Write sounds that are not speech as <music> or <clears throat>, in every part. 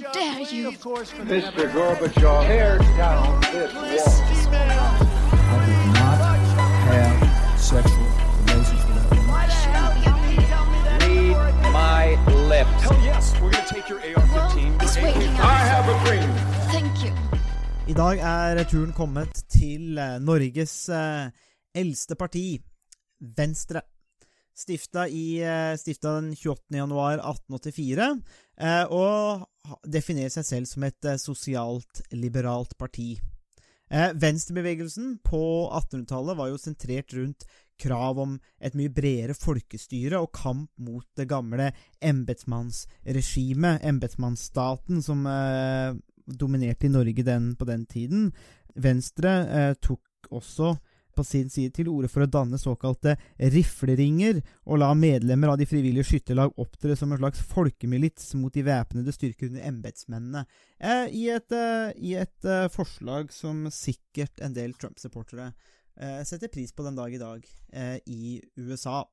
Dare you? Mr. Gorbachev, tear down this wall. I did not have sexual relations with that woman. Read my lips. Hell yes, we're gonna take your AR-15. It's your waiting AK. I have a dream. Thank you. I dag er turen kommet til eh, Norges eh, eldste parti, Venstre. Stifta, i, eh, stifta den 28. januar 1884, eh, og definerer seg selv som et eh, sosialt liberalt parti. Eh, venstrebevegelsen på 1800-tallet var jo sentrert rundt krav om et mye bredere folkestyre og kamp mot det gamle embetsmannsregimet, embetsmannsstaten, som eh, dominerte i Norge den, på den tiden. Venstre tok også på sin side til orde for å danne såkalte rifleringer, og la medlemmer av de frivillige skytterlag opptre som en slags folkemilits mot de væpnede styrker under embetsmennene, eh, i et, eh, i et eh, forslag som sikkert en del Trump-supportere eh, setter pris på den dag i dag eh, i USA.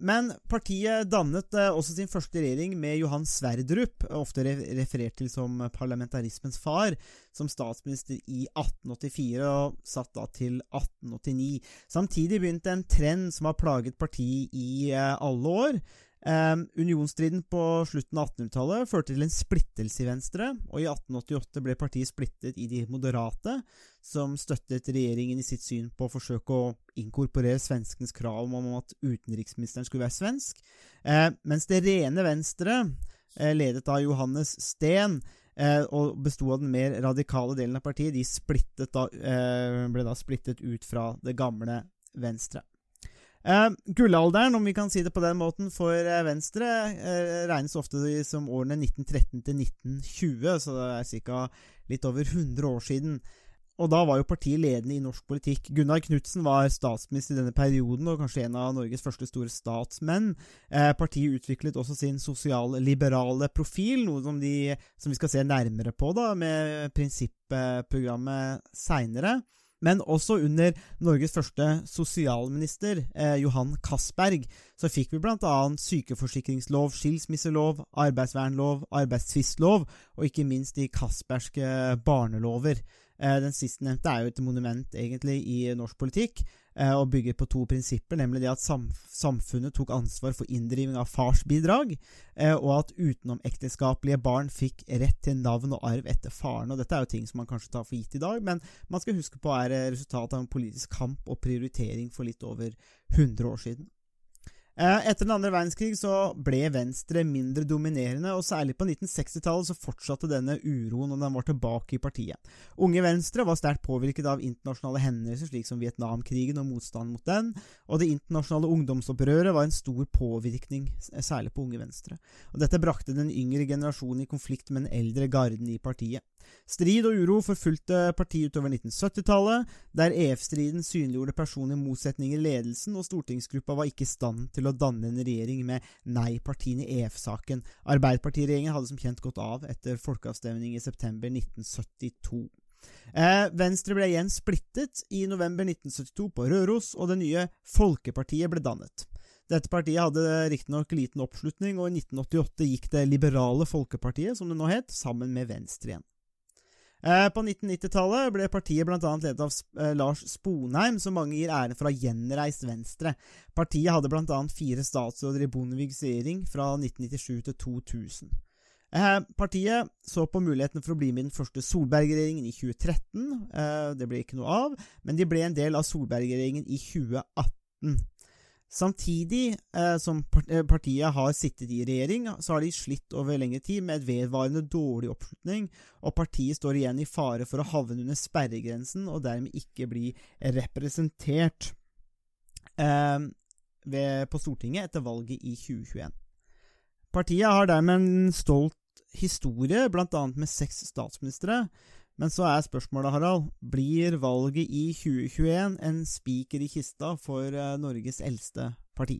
Men partiet dannet eh, også sin første regjering med Johan Sverdrup, ofte referert til som parlamentarismens far, som statsminister i 1884 og satt da til 1889. Samtidig begynte en trend som har plaget partiet i eh, alle år. Um, unionsstriden på slutten av 1800-tallet førte til en splittelse i Venstre, og i 1888 ble partiet splittet i de moderate, som støttet regjeringen i sitt syn på å forsøke å inkorporere svenskens krav om at utenriksministeren skulle være svensk, eh, mens det rene Venstre, eh, ledet av Johannes Steen, eh, og besto av den mer radikale delen av partiet, de da, eh, ble da splittet ut fra det gamle Venstre. Uh, gullalderen, om vi kan si det på den måten, for eh, Venstre eh, regnes ofte som årene 1913 til 1920, så det er ca. litt over 100 år siden. Og da var jo partiet ledende i norsk politikk. Gunnar Knudsen var statsminister i denne perioden, og kanskje en av Norges første store statsmenn. Eh, partiet utviklet også sin sosial-liberale profil, noe som, de, som vi skal se nærmere på da, med prinsipprogrammet seinere. Men også under Norges første sosialminister, eh, Johan Castberg, så fikk vi bl.a. sykeforsikringslov, skilsmisselov, arbeidsvernlov, arbeidstvistlov, og ikke minst de Castbergske barnelover. Eh, den sistnevnte er jo et monument, egentlig, i norsk politikk, eh, og bygger på to prinsipper, nemlig det at samfunnet tok ansvar for inndriving av farsbidrag, eh, og at utenomekteskapelige barn fikk rett til navn og arv etter faren. Og dette er jo ting som man kanskje tar for gitt i dag, men man skal huske på er resultatet av en politisk kamp og prioritering for litt over 100 år siden. Etter den andre verdenskrig så ble Venstre mindre dominerende, og særlig på 1960-tallet så fortsatte denne uroen, og den var tilbake i partiet. Unge Venstre var sterkt påvirket av internasjonale hendelser, slik som Vietnamkrigen og motstand mot den, og det internasjonale ungdomsopprøret var en stor påvirkning, særlig på Unge Venstre. Og Dette brakte den yngre generasjonen i konflikt med den eldre garden i partiet. Strid og uro forfulgte partiet utover 1970-tallet, der EF-striden synliggjorde personlige motsetninger i ledelsen, og stortingsgruppa var ikke i stand til å danne en regjering med nei-partiene i EF-saken. Arbeiderpartiregjeringen hadde som kjent gått av etter folkeavstemning i september 1972. Eh, Venstre ble igjen splittet i november 1972 på Røros, og det nye Folkepartiet ble dannet. Dette partiet hadde riktignok liten oppslutning, og i 1988 gikk Det liberale folkepartiet, som det nå het, sammen med Venstre igjen. På 1990-tallet ble partiet bl.a. ledet av Lars Sponheim, som mange gir æren for å ha gjenreist Venstre. Partiet hadde bl.a. fire statsråder i Bondeviks regjering fra 1997 til 2000. Partiet så på muligheten for å bli med i den første Solberg-regjeringen i 2013. Det ble ikke noe av, men de ble en del av Solberg-regjeringen i 2018. Samtidig eh, som partiet har sittet i regjering, så har de slitt over lengre tid med et vedvarende dårlig oppslutning, og partiet står igjen i fare for å havne under sperregrensen og dermed ikke bli representert eh, ved, på Stortinget etter valget i 2021. Partiet har dermed en stolt historie, bl.a. med seks statsministre. Men så er spørsmålet, Harald, blir valget i 2021 en spiker i kista for uh, Norges eldste parti?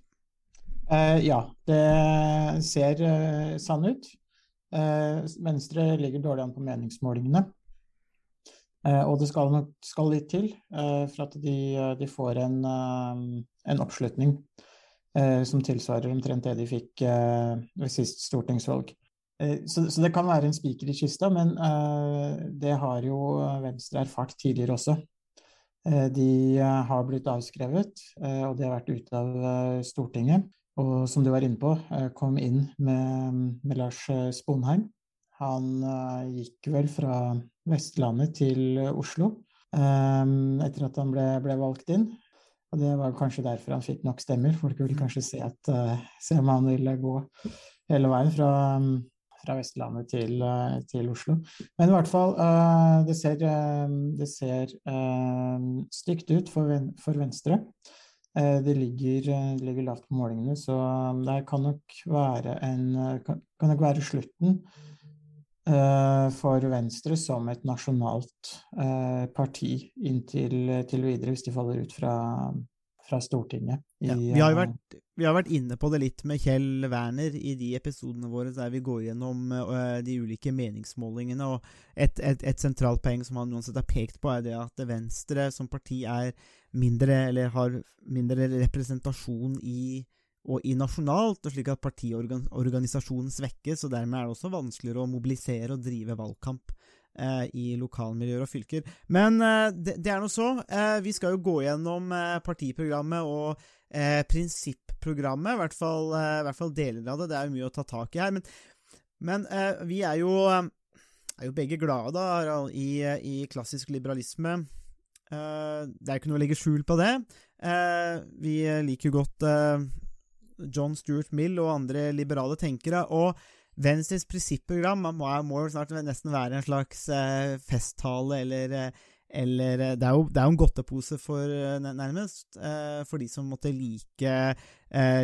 Eh, ja, det ser eh, sann ut. Venstre ligger dårlig an på meningsmålingene. og det skal nok skal litt til for at de, de får en, en oppslutning som tilsvarer omtrent det de fikk ved sist stortingsvalg. Eh, Så, så det kan være en spiker i kista, men eh, det har jo Venstre erfart tidligere også. Eh, de har blitt avskrevet, og de har vært ute av Stortinget. Og som du var inne på, kom inn med, med Lars Sponheim. Han gikk vel fra Vestlandet til Oslo etter at han ble, ble valgt inn. Og det var kanskje derfor han fikk nok stemmer. Folk ville kanskje se, at, se om han ville gå hele veien fra, fra Vestlandet til, eh, til Oslo. Men i hvert fall, eh, det ser, eh, det ser stygt ut for, Venstre. Det ligger, det ligger lavt på målingene, så det kan nok være, en, kan, nok være slutten for Venstre som et nasjonalt parti inntil til videre, hvis de faller ut fra, fra Stortinget. Ja, vi, har eh, vært, vi har vært inne på det litt med Kjell Werner i de episodene våre der vi går gjennom eh, de ulike meningsmålingene. og Et, et, et sentralt poeng som han uansett har pekt på, er det at Venstre som parti er mindre, eller har mindre representasjon i og i nasjonalt, og slik at partiorganisasjonen svekkes. og Dermed er det også vanskeligere å mobilisere og drive valgkamp eh, i lokalmiljøer og fylker. Men eh, det, det er nå så. Eh, vi skal jo gå gjennom eh, partiprogrammet og eh, prinsipprogrammet, i hvert, fall, eh, hvert fall deler av det. Det er jo mye å ta tak i her. Men, men eh, vi er jo, er jo begge glade da, i, i klassisk liberalisme. Eh, det er ikke noe å legge skjul på det. Eh, vi liker jo godt eh, John Stuart Mill og andre liberale tenkere. og Venstres prinsipprogram må, må snart nesten være en slags festtale, eller, eller eh, det, er jo, det er jo en godtepose for eh, nærmest, eh, for de som måtte like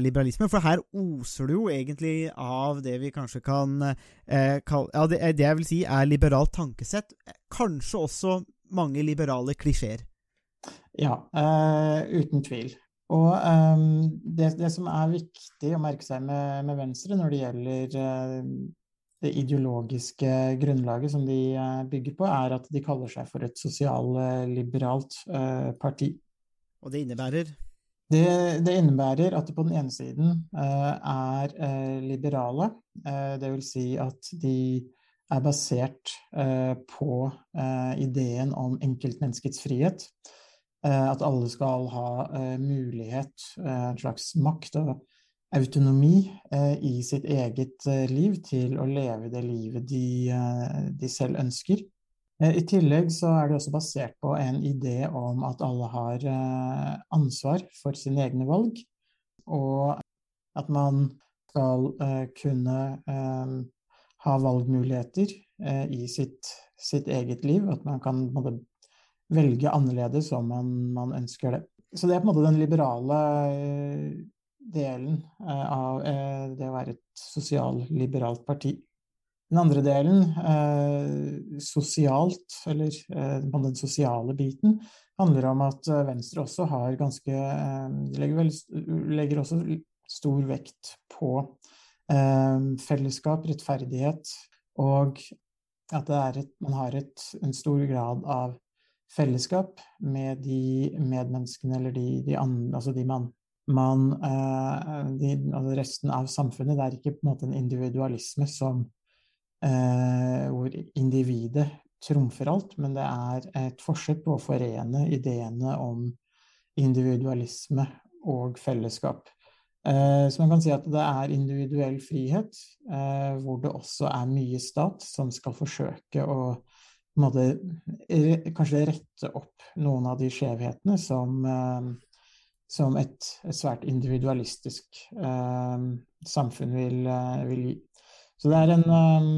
liberalisme. For her oser det jo egentlig av det vi kanskje kan kalle Ja, det, det jeg vil si er liberalt tankesett. Kanskje også mange liberale klisjeer. Ja, uten tvil. Og ehm, det, det som er viktig å merke seg med, med Venstre når det gjelder eh, det ideologiske grunnlaget som de eh, bygger på, er at de kaller seg for et sosialliberalt eh, parti. Og det innebærer Det, det innebærer at de på den ene siden eh, er liberale, det vil si at de er basert på ideen om enkeltmenneskets frihet. At alle skal ha mulighet, en slags makt og autonomi eh, i sitt eget eh, liv til å leve det livet de, eh, de selv ønsker. I tillegg så er det også basert på en idé om at alle har ansvar for sine egne valg, og at man skal kunne ha valgmuligheter i sitt, sitt eget liv, at man kan måte, velge annerledes om man, man ønsker det. Så det er på en måte den liberale delen eh, av eh, det å være et sosialliberalt parti. Den andre delen, eh, sosialt, eller den sosiale biten, handler om at Venstre også har ganske legger, vel, legger også stor vekt på fellesskap, rettferdighet, og at et, man har et, en stor grad av fellesskap med de medmenneskene eller de, de, andre, altså de man, man eh, de, altså resten av samfunnet. Det er ikke på en måte en individualisme som eh, hvor individet trumfer alt, men det er et forsøk på å forene ideene om individualisme og fellesskap. Eh, så man kan si at det er individuell frihet, hvor det også er mye stat som skal forsøke å måte, kanskje rette opp noen av de skjevhetene som, som et, et svært individualistisk eh, samfunn vil, eh, vil gi. Så det er en, eh,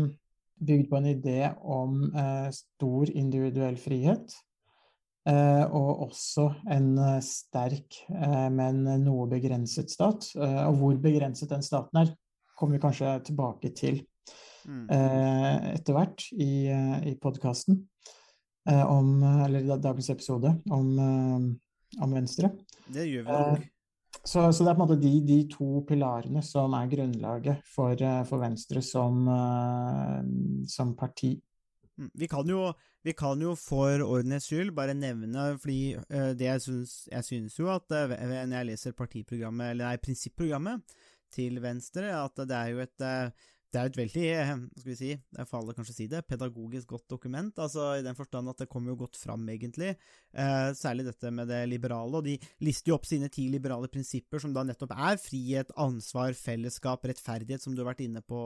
bygd på en idé om eh, stor individuell frihet, eh, og også en eh, sterk, eh, men noe begrenset stat. Eh, og hvor begrenset den staten er, kommer vi kanskje tilbake til Mm. eh, etter hvert i, i podkasten, eh, om, eller i dagens episode, om, om Venstre. Det gjør vi Eh, nok. Så, så det er på en måte de, de to pilarene som er grunnlaget for, eh, for Venstre som, eh, som parti. Mm, Vi kan jo, vi kan jo for ordens skyld bare nevne, fordi eh, det jeg syns, jeg syns jo at eh, når jeg leser partiprogrammet, eller nei, prinsipprogrammet til Venstre, at det er jo et eh, det er et veldig eh, hva skal vi si, er for alle kanskje å si det, pedagogisk godt dokument, altså i den forstand at det kommer jo godt fram, egentlig. Eh, særlig dette med det liberale. Og de lister jo opp sine ti liberale prinsipper, som da nettopp er frihet, ansvar, fellesskap, rettferdighet, som du har vært inne på,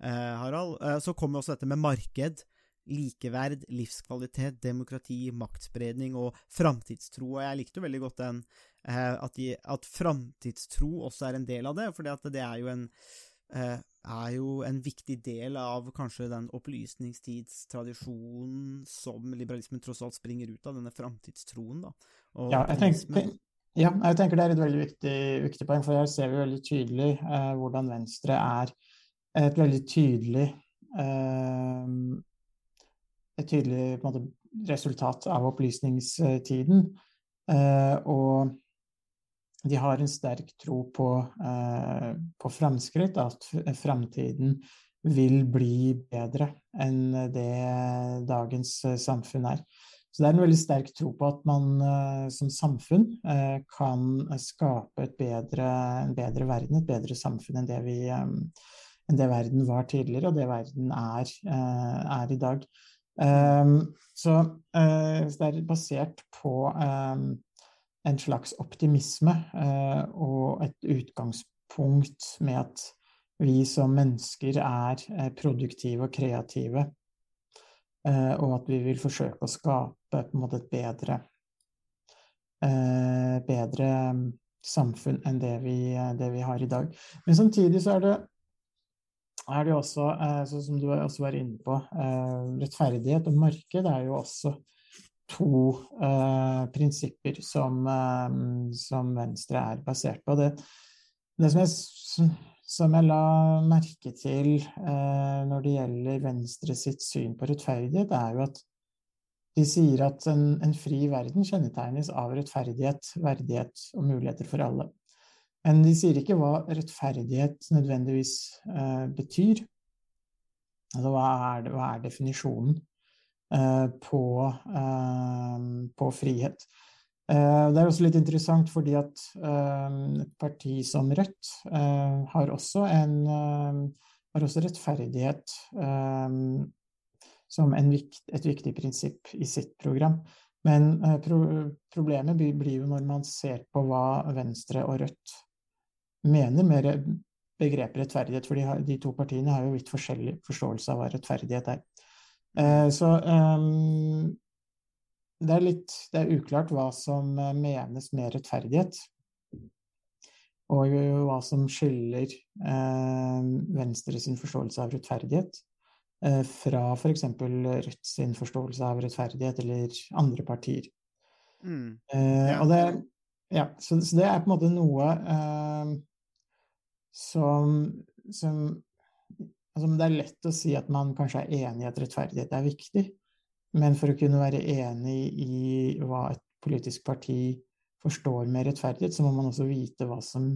eh, Harald. Eh, så kommer også dette med marked. Likeverd, livskvalitet, demokrati, maktspredning og framtidstro. Og jeg likte jo veldig godt den eh, at, de, at framtidstro også er en del av det, for det er jo en eh, er jo en viktig del av kanskje den opplysningstidstradisjonen som liberalismen tross alt springer ut av, denne framtidstroen. da. Ja, jeg tenker, ja, jeg tenker det er et veldig viktig, viktig poeng, for her ser vi veldig tydelig eh, hvordan Venstre er et veldig tydelig eh, et tydelig måte, resultat av opplysningstiden. Eh, og de har en sterk tro på, eh, på fremskritt, at fremtiden vil bli bedre enn det dagens eh, samfunn er. Så det er en veldig sterk tro på at man eh, som samfunn eh, kan skape bedre, en bedre verden, et bedre samfunn enn det, vi, enn det verden var tidligere, og det verden er, er i dag. Så, så, det er basert på en slags optimisme uh, og et utgangspunkt med at vi som mennesker er uh, produktive og kreative, og at vi vil forsøke å skape på en måte et bedre, bedre samfunn enn det vi, det vi har i dag. Men samtidig så er det er det også, som du også var inne på, eh, rettferdighet og marked er jo også to uh, prinsipper som, uh, som, Venstre er basert på. Det, det som, jeg, som, jeg, la merke til uh, når det gjelder Venstre sitt syn på rettferdighet, er jo at de sier at en, en fri verden kjennetegnes av rettferdighet, verdighet og muligheter for alle. Men de sier ikke hva rettferdighet nødvendigvis betyr. Altså hva er, hva er definisjonen på, eh, på, frihet? Eh, det er også litt interessant fordi at eh, et parti som Rødt eh, har også, en, har også rettferdighet som vikt, et viktig prinsipp i sitt program. Men pro problemet blir jo når man ser på hva Venstre og Rødt mener med begrepet rettferdighet, for de, de, to partiene har jo vidt forskjellig forståelse av hva rettferdighet er. Eh, så um, det er litt Det er uklart hva som eh, menes med rettferdighet. Og hva som skiller eh, Venstre sin forståelse av rettferdighet eh, fra f.eks. Rødt sin forståelse av rettferdighet, eller andre partier. Mm. Eh, ja. Og det, ja, så, det er på en måte noe eh, som, som altså Det er lett å si at man kanskje er enig i at rettferdighet er viktig, men for å kunne være enig i hva et politisk parti forstår med rettferdighet, så må man også vite hva som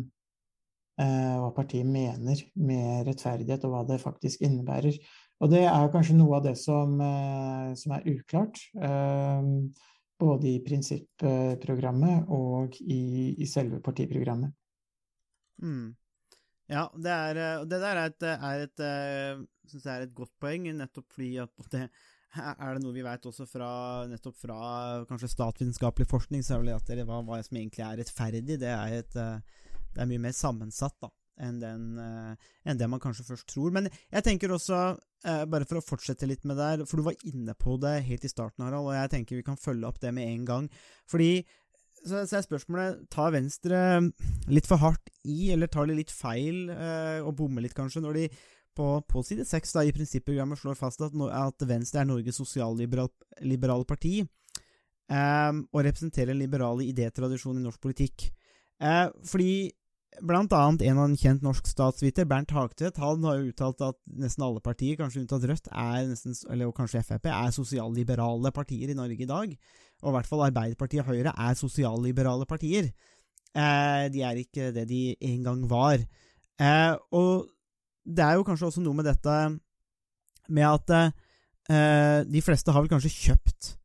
eh, hva partiet mener med rettferdighet, og hva det faktisk innebærer. Og det er kanskje noe av det som, eh, som er uklart. Eh, både i prinsipprogrammet og i, i selve partiprogrammet. Mm. Ja, det, er, eh, det der er et, er et, eh, synes jeg er et godt poeng, nettopp fordi at <laughs> det er det noe vi vet også fra, nettopp fra kanskje statsvitenskapelig forskning, så er det at det, hva, hva, som egentlig er rettferdig, det er, et, eh, det er mye mer sammensatt da, enn, den, enn, det man kanskje først tror. Men jeg tenker også, bare for å fortsette litt med det her, for du var inne på det helt i starten, Harald, og jeg tenker vi kan følge opp det med en gang. Fordi så, så er spørsmålet tar Venstre litt for hardt i, eller tar de litt feil eh, og bommer litt, kanskje, når de på, på side seks i prinsipprogrammet slår fast at, at Venstre er Norges sosialliberale parti eh, og representerer en liberal idétradisjon i norsk politikk. Eh, fordi Blant annet en av en kjent norsk statsviter, Bernt Hagtvedt, han har jo uttalt at nesten alle partier, kanskje unntatt Rødt, er nesten, eller kanskje Frp, er sosialliberale partier i Norge i dag. Og i hvert fall Arbeiderpartiet og Høyre er sosialliberale partier. Eh, de er ikke det de en gang var. Eh, og det er jo kanskje også noe med dette med at eh, de fleste har vel kanskje kjøpt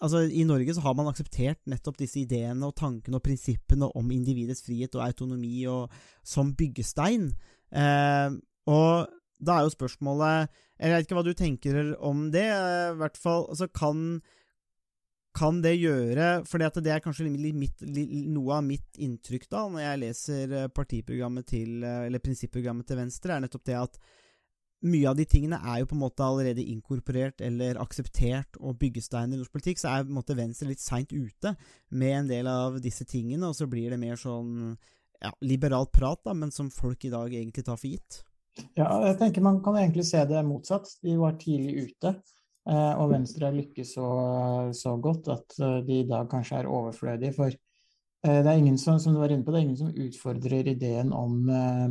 Altså, I Norge så har man akseptert nettopp disse ideene og tankene og prinsippene om individets frihet og autonomi og, som byggestein. Eh, og da er jo spørsmålet Jeg vet ikke hva du tenker om det. eh, I hvert fall altså kan, kan det gjøre For det er kanskje mitt, noe av mitt inntrykk da når jeg leser eh, partiprogrammet til eh, Eller prinsipprogrammet til Venstre, er nettopp det at mye av de tingene er jo på en måte allerede inkorporert eller akseptert og byggesteiner i norsk politikk, så er på en måte Venstre litt seint ute med en del av disse tingene, og så blir det mer sånn ja, liberalt prat, da, men som folk i dag egentlig tar for gitt. Ja, jeg tenker Man kan egentlig se det motsatt. De var tidlig ute, og Venstre lykkes så, så godt at eh, de i dag kanskje er overflødige. For eh, det er ingen som, som du var inne på, det er ingen som utfordrer ideen om, eh,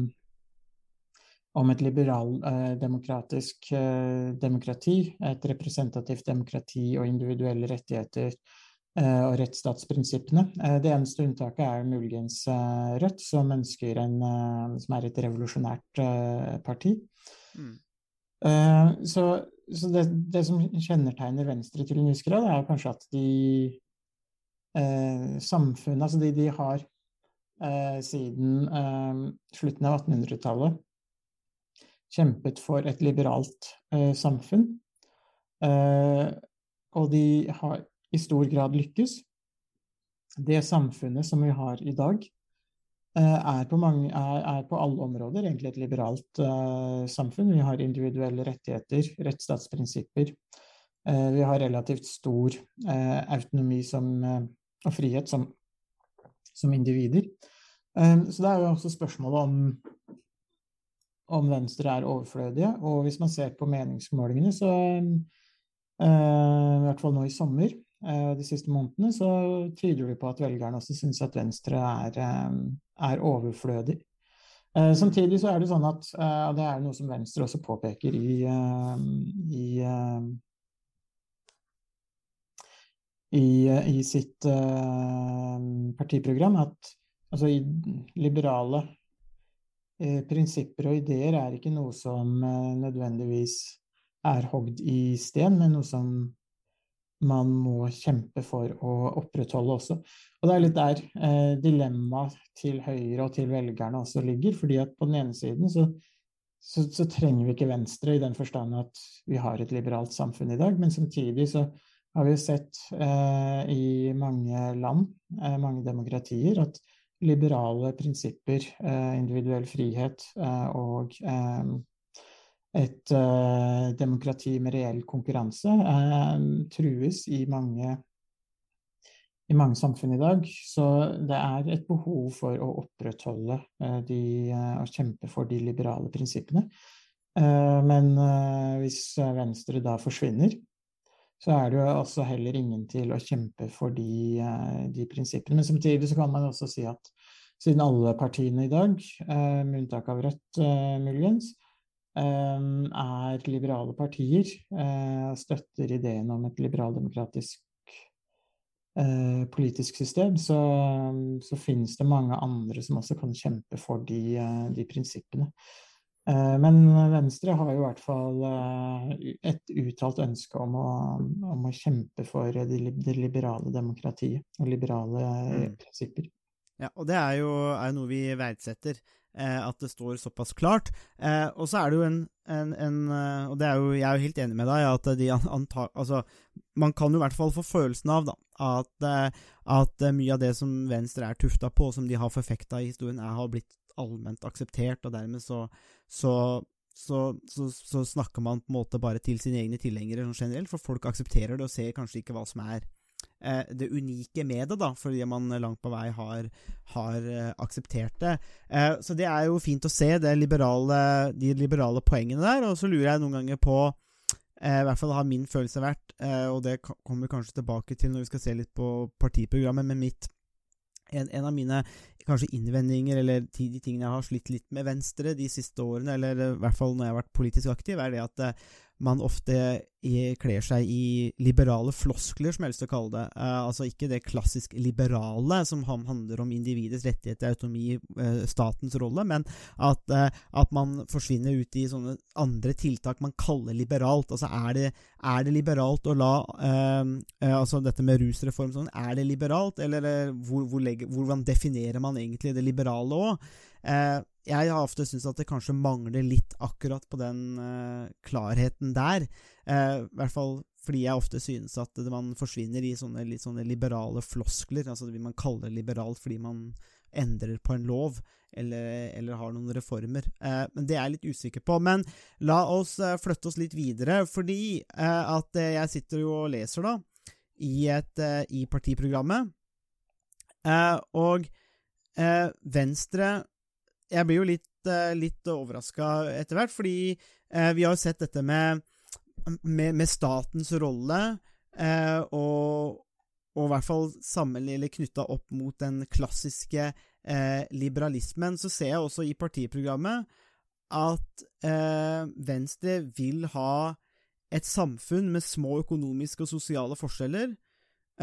om et liberaldemokratisk eh, demokrati, et representativt demokrati og individuelle rettigheter eh, og rettsstatsprinsippene. Eh, Det eneste unntaket er muligens eh, Rødt, som en eh, som er et revolusjonært eh, parti. Mm. Eh, Så, så det, det som kjennetegner Venstre til en viss grad, er kanskje at de eh, Samfunnet Altså de, de har eh, siden slutten av 1800-tallet kjempet for et liberalt eh, samfunn. Eh, og de har i stor grad lykkes. Det samfunnet som vi har i dag, er på, mange, er, er på alle områder egentlig et liberalt uh, samfunn. Vi har individuelle rettigheter, rettsstatsprinsipper. Uh, vi har relativt stor uh, autonomi som, eh, og frihet som, som individer. Um, så det er jo også spørsmålet om om Venstre er overflødige. Og hvis man ser på meningsmålingene, så eh, I hvert fall nå i sommer, eh, de siste månedene, så tyder det på at velgerne også syns at Venstre er, eh, er overflødig. Eh, samtidig så er det sånn at, eh, og det er noe som Venstre også påpeker i, eh, i, eh, i, i sitt eh, partiprogram, at altså, i liberale eh, prinsipper og ideer er ikke noe som eh, nødvendigvis er hogd i sten, men noe som man må kjempe for å opprettholde også. Og det er litt der eh, dilemmaet til Høyre og til velgerne også ligger. fordi at på den ene siden så, så, så trenger vi ikke Venstre i den forstand at vi har et liberalt samfunn i dag, men samtidig så har vi sett eh, i mange land, eh, mange demokratier, at liberale prinsipper, eh, individuell frihet eh, og eh, et uh, demokrati med reell konkurranse uh, trues i mange, i mange samfunn i dag. Så det er et behov for å opprettholde uh, de, og kjempe for de liberale prinsippene. Men hvis Venstre da forsvinner, så er det jo også heller ingen til å kjempe for de, de prinsippene. Men samtidig så kan man også si at siden alle partiene i dag, med unntak av Rødt muligens, er liberale partier, eh, støtter ideen om et liberaldemokratisk eh, politisk system, så, så finnes det mange andre som også kan kjempe for de, eh, de prinsippene. Eh, Men Venstre har jo i hvert fall eh, et uttalt ønske om å, om å kjempe for det, det liberale demokratiet og liberale eh, Mm. prinsipper. Ja, og det er jo, er noe vi verdsetter, eh, at det står såpass klart. Eh, og så er det jo en, en, en eh, Og det er jo, jeg er jo helt enig med deg, at de an- anta, altså, man kan jo i hvert fall få følelsen av da, at, eh, at eh, mye av det som Venstre er tufta på, og som de har forfekta i historien, er, har blitt allment akseptert, og dermed så, så så, så, så snakker man på en måte bare til sine egne tilhengere sånn generelt, for folk aksepterer det og ser kanskje ikke hva som er eh, det unike med det, da, fordi man langt på vei har, har eh, akseptert det. Eh, så det er jo fint å se liberale, de liberale poengene der, og så lurer jeg noen ganger på eh, I hvert fall har min følelse vært, eh, og det kommer vi kanskje tilbake til når vi skal se litt på partiprogrammet, men mitt en, en av mine kanskje innvendinger, eller de tingene jeg har slitt litt med Venstre de siste årene, eller eh, i hvert fall når jeg har vært politisk aktiv, er det at eh, man ofte kler seg i liberale floskler, som jeg helst å kalle det. Eh, altså ikke det klassisk liberale som handler om individets rettigheter, autonomi, eh, statens rolle, men at, eh, at man forsvinner ut i sånne andre tiltak man kaller liberalt. Altså er det, er det liberalt å la Altså dette med rusreform sånn, er det liberalt, eller eller hvor, hvor legger, hvordan definerer man egentlig det liberale òg? Jeg har ofte syntes at det kanskje mangler litt akkurat på den uh, klarheten der. Uh, I hvert fall fordi jeg ofte synes at man forsvinner i sånne litt sånne liberale floskler. Altså det vil man kalle det liberalt fordi man endrer på en lov, eller, eller har noen reformer. Eh, men det er jeg litt usikker på. Men la oss eh, flytte oss litt videre, fordi eh, at jeg sitter jo og leser, da, i, et, eh, i partiprogrammet. Og Venstre Jeg blir jo litt, eh, litt overraska etter hvert, fordi eh, vi har jo sett dette med, med, med statens rolle, eh, og, og i hvert fall sammenlignet knytta opp mot den klassiske liberalismen. Så ser jeg også i partiprogrammet at Venstre vil ha et samfunn med små økonomiske og sosiale forskjeller,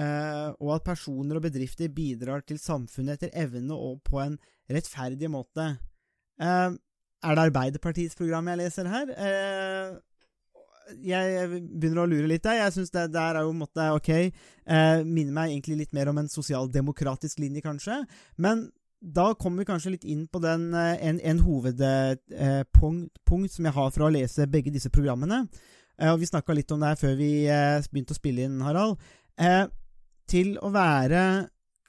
og at personer og bedrifter bidrar til samfunnet etter evne og på en rettferdig måte. Eh, er det Arbeiderpartiets program jeg leser her? Eh, jeg begynner å lure litt der. Jeg syns det der er jo en måte ok. Eh, minner meg egentlig litt mer om en sosialdemokratisk linje, kanskje. Men da kommer vi kanskje litt inn på den, en, en hovedpunkt som jeg har fra å lese begge disse programmene. Og Vi snakka litt om det her før vi begynte å spille inn, Harald. Til å være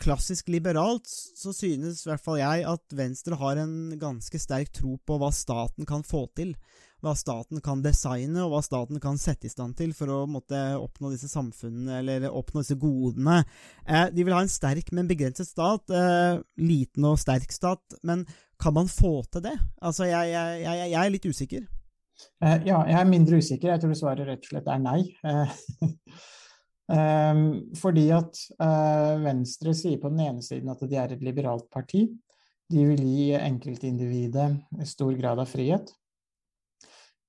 klassisk liberalt så synes i hvert fall jeg at Venstre har en ganske sterk tro på hva staten kan få til. Hva staten kan designe, og hva staten kan sette i stand til for å måtte oppnå disse samfunnene, eller oppnå disse godene. Eh, de vil ha en sterk, men begrenset stat. Eh, liten og sterk stat. Men kan man få til det? Altså, jeg, jeg, jeg, jeg er litt usikker. Eh, Ja, jeg er mindre usikker. Jeg tror svaret rett og slett er nei. <laughs> Eh, ehm, Fordi at eh, Venstre sier på den ene siden at de er et liberalt parti. De vil gi enkeltindividet stor grad av frihet.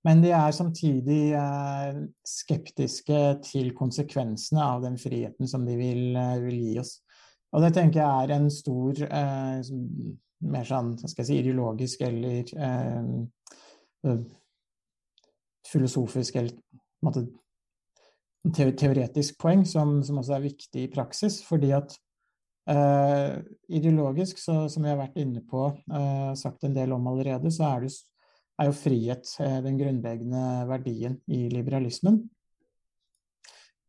Men de er samtidig eh, skeptiske til konsekvensene av den friheten som de vil, eh, vil gi oss. Og det tenker jeg er en stor mer sånn, skal jeg si, ideologisk eller eh, filosofisk eller måte, te- teoretisk poeng som, som også er viktig i praksis. Fordi at eh, ideologisk, så, som vi har vært inne på, eh, sagt en del om allerede, så er, det, er jo frihet eh, den grunnleggende verdien i liberalismen.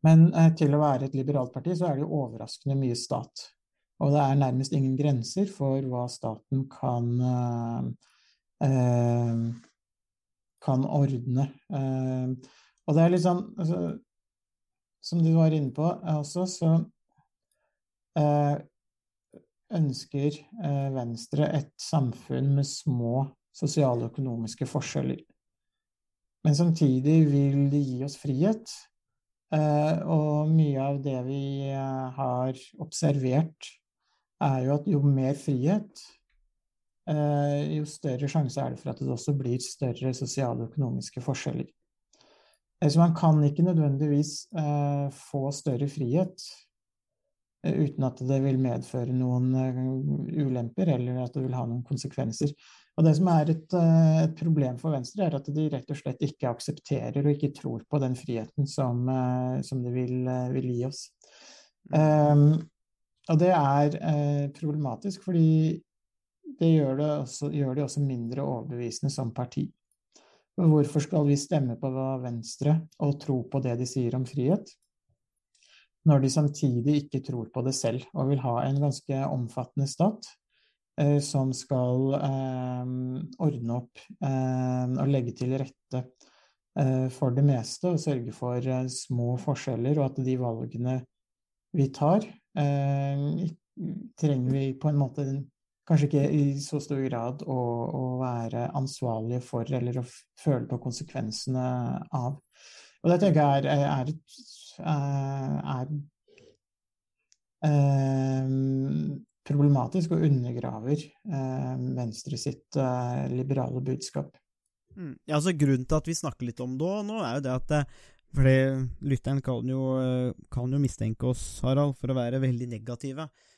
Men eh, til å være et liberalt parti, så er det jo overraskende mye stat. Og det er nærmest ingen grenser for hva staten kan eh, eh, kan ordne. Og det er litt sånn altså, Som du var inne på eh, også, så eh, ønsker eh, Venstre et samfunn med små sosiale og økonomiske forskjeller. Men samtidig vil de gi oss frihet. Og mye av det vi har observert, er jo at jo mer frihet, jo større sjanse er det for at det også blir større sosiale og økonomiske forskjeller. Så man kan ikke nødvendigvis eh, få større frihet eh, uten at det vil medføre noen eh, ulemper, eller at det vil ha noen konsekvenser. Og det som er et, et problem for Venstre, er at de rett og slett ikke aksepterer og ikke tror på den friheten som, som det vil, vil gi oss. Um, og det er eh, problematisk, fordi det gjør det, også, gjør det også mindre overbevisende som parti. Hvorfor skal vi stemme på Venstre og tro på det de sier om frihet, når de samtidig ikke tror på det selv og vil ha en ganske omfattende stat eh, som skal eh, ordne opp eh, og legge til rette eh, for det meste og sørge for eh, små forskjeller, og at de valgene vi tar, eh, trenger vi på en måte kanskje ikke i så stor grad å, å være ansvarlige for eller å føle på konsekvensene av. Og det tenker jeg er, er, er, er problematisk og undergraver eh, Venstre sitt eh, liberale budskap. Mm. Ja, altså Grunnen til at vi snakker litt om det nå, er jo det at eh, fordi lytteren kan jo, eh, kan jo mistenke oss, Harald, for å være veldig negative eh,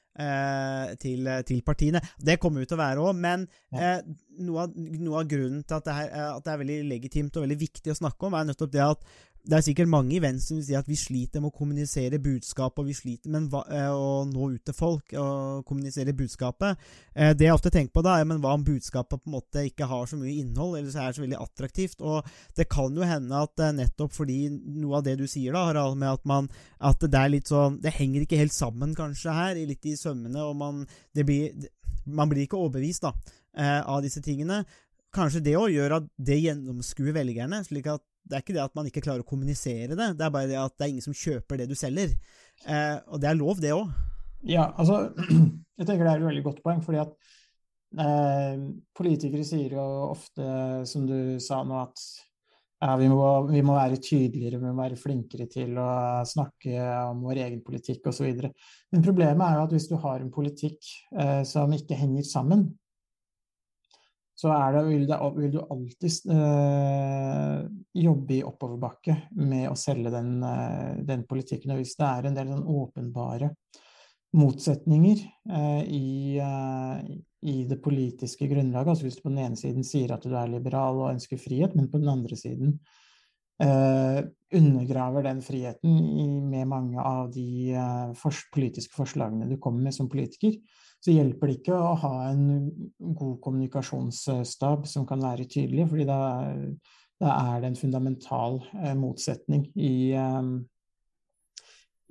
til, til partiene. Det kommer jo til å være òg, men Ja. eh, noe, av, noe av grunnen til at det, her, eh, at det er veldig legitimt og veldig viktig å snakke om, er nettopp det at det er sikkert mange i Venstre som vil si at vi sliter med å kommunisere budskapet, og vi sliter med eh, å nå ut til folk og kommunisere budskapet. Eh, det jeg ofte tenker på, da, er men hva om budskapet på en måte ikke har så mye innhold, eller så er det så veldig attraktivt? Og det kan jo hende at eh, nettopp fordi noe av det du sier, da, Harald, med at, man, at det er litt sånn Det henger ikke helt sammen, kanskje, her, litt i sømmene, og man, blir, man blir ikke overbevist da, av disse tingene. Kanskje det òg gjør at det gjennomskuer velgerne, slik at det er ikke det at man ikke klarer å kommunisere det, det er bare det at det er ingen som kjøper det du selger. Eh, og det er lov, det òg. Ja, altså <clears throat> Jeg tenker det er et veldig godt poeng, fordi at eh, politikere sier jo ofte, som du sa nå, at ja, vi, må, vi, må, være tydeligere, vi må være flinkere til å snakke om vår egen politikk osv. Men problemet er jo at hvis du har en politikk eh, som ikke henger sammen, så det, vil, det, vil, du alltid øh, jobbe i oppoverbakke med å selge den, øh, den, politikken. Og hvis det er en del sånn åpenbare motsetninger øh, i, i, det politiske grunnlaget, altså hvis du på den ene siden sier at du er liberal og ønsker frihet, men på den andre siden undergraver den friheten i, med mange av de for, politiske forslagene du kommer med som politiker, så hjelper det ikke å ha en god kommunikasjonsstab som kan være tydelig, fordi da, da er det en fundamental eh, motsetning i, eh,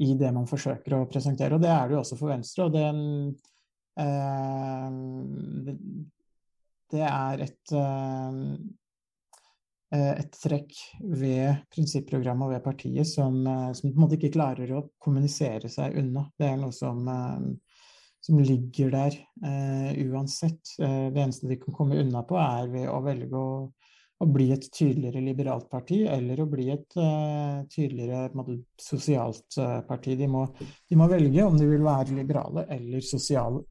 i, det man forsøker å presentere. Og det er det jo også for Venstre. og den, eh, det, det, er et, et trekk ved prinsipprogrammet og ved partiet som, som, på en måte ikke klarer å kommunisere seg unna. Det er noe som som ligger der eh, uansett. Eh, det eneste de kan komme unna på, er ved å velge å, å bli et tydeligere liberalt parti, eller å bli et eh, tydeligere måte, sosialt parti. De må, de må, velge om de vil være liberale eller sosiale.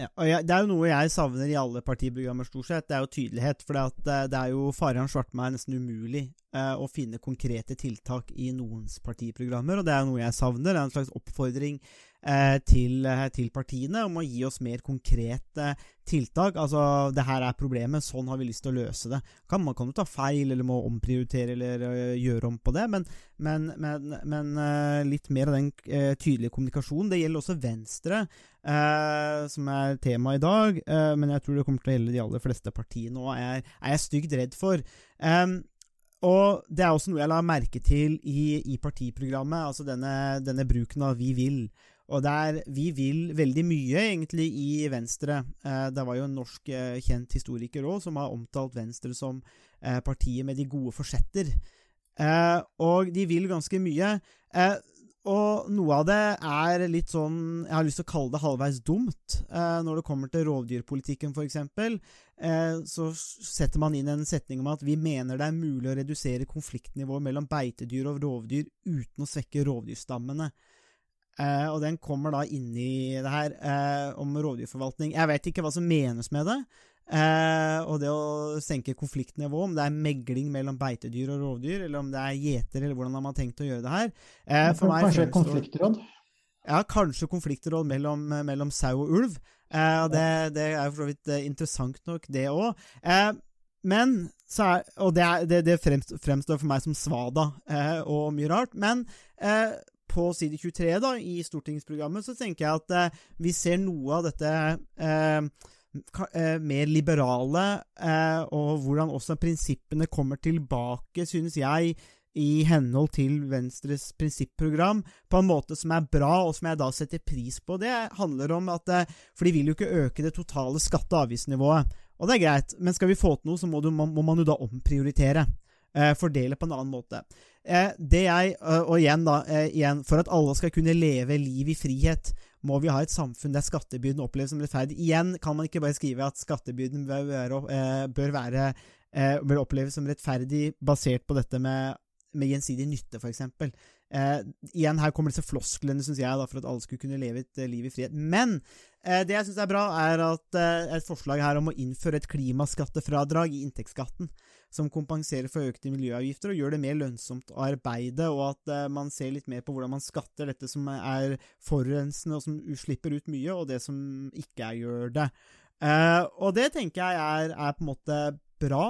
Ja, jeg, Det er jo noe jeg savner i alle partiprogrammer, stort sett. Det er jo tydelighet. For det er jo Faran Svartmeier nesten umulig å finne konkrete tiltak i noens partiprogrammer, og det er jo noe jeg savner. Det er en slags oppfordring Eh, til, eh, til, partiene om å gi oss mer konkrete tiltak. Altså, det her er problemet, sånn har vi lyst til å løse det. Kan, man kan jo ta feil, eller må omprioritere, eller uh, gjøre om på det, men, men, men, men litt mer av den tydelige kommunikasjonen. Det gjelder også Venstre, som er tema i dag, men jeg tror det kommer til å gjelde de aller fleste partiene òg, er, er, jeg stygt redd for. Eh, og det er også noe jeg la merke til i, i partiprogrammet, altså denne, denne bruken av 'vi vil'. Og der vi vil veldig mye, egentlig, i Venstre. Eh, det var jo en norsk eh, kjent historiker òg som har omtalt Venstre som eh, partiet med de gode forsetter. Og de vil ganske mye. Og noe av det er litt sånn Jeg har lyst til å kalle det halvveis dumt. Eh, når det kommer til rovdyrpolitikken, f.eks., eh, så setter man inn en setning om at vi mener det er mulig å redusere konfliktnivået mellom beitedyr og rovdyr uten å svekke rovdyrstammene. Eh, og den kommer da inni det her uh, om rovdyrforvaltning. Jeg vet ikke hva som menes med det. Uh, og det å senke konfliktnivået, om det er megling mellom beitedyr og rovdyr, eller om det er gjeter, eller hvordan har man tenkt å gjøre det her. Eh, kanskje et konfliktråd? Ja, kanskje konfliktråd mellom, mellom sau og ulv. Det, det, er for så vidt interessant nok, det òg. men er, Og det, er, det, det fremstår for meg som svada og mye rart. Men på side 23 da, i stortingsprogrammet, så tenker jeg at eh, vi ser noe av dette eh, eh, mer liberale, eh, og hvordan også prinsippene kommer tilbake, synes jeg, i henhold til Venstres prinsipprogram, på en måte som er bra, og som jeg da setter pris på. Det handler om at For de vil jo ikke øke det totale skatte- og avgiftsnivået. Og det er greit, men skal vi få til noe, så må, du, må man jo da omprioritere. Eh, fordele på en annen måte. Eh, det jeg, eh, og igjen da, igjen, For at alle skal kunne leve liv i frihet, må vi ha et samfunn der skattebyrden oppleves som rettferdig. Igjen kan man ikke bare skrive at skattebyrden bør være, bør, være, bør oppleves som rettferdig basert på dette med, med gjensidig nytte, f.eks. Eh, igjen, her kommer disse flosklene, syns jeg, da, for at alle skulle kunne leve et liv i frihet. Men eh, det jeg syns er bra, er at eh, et forslag her om å innføre et klimaskattefradrag i inntektsskatten som kompenserer for økte miljøavgifter og gjør det mer lønnsomt å arbeide, og at uh, man ser litt mer på hvordan man skatter dette som er forurensende og som slipper ut mye, og det som ikke gjør det. Uh, og det tenker jeg er, er, på en måte bra.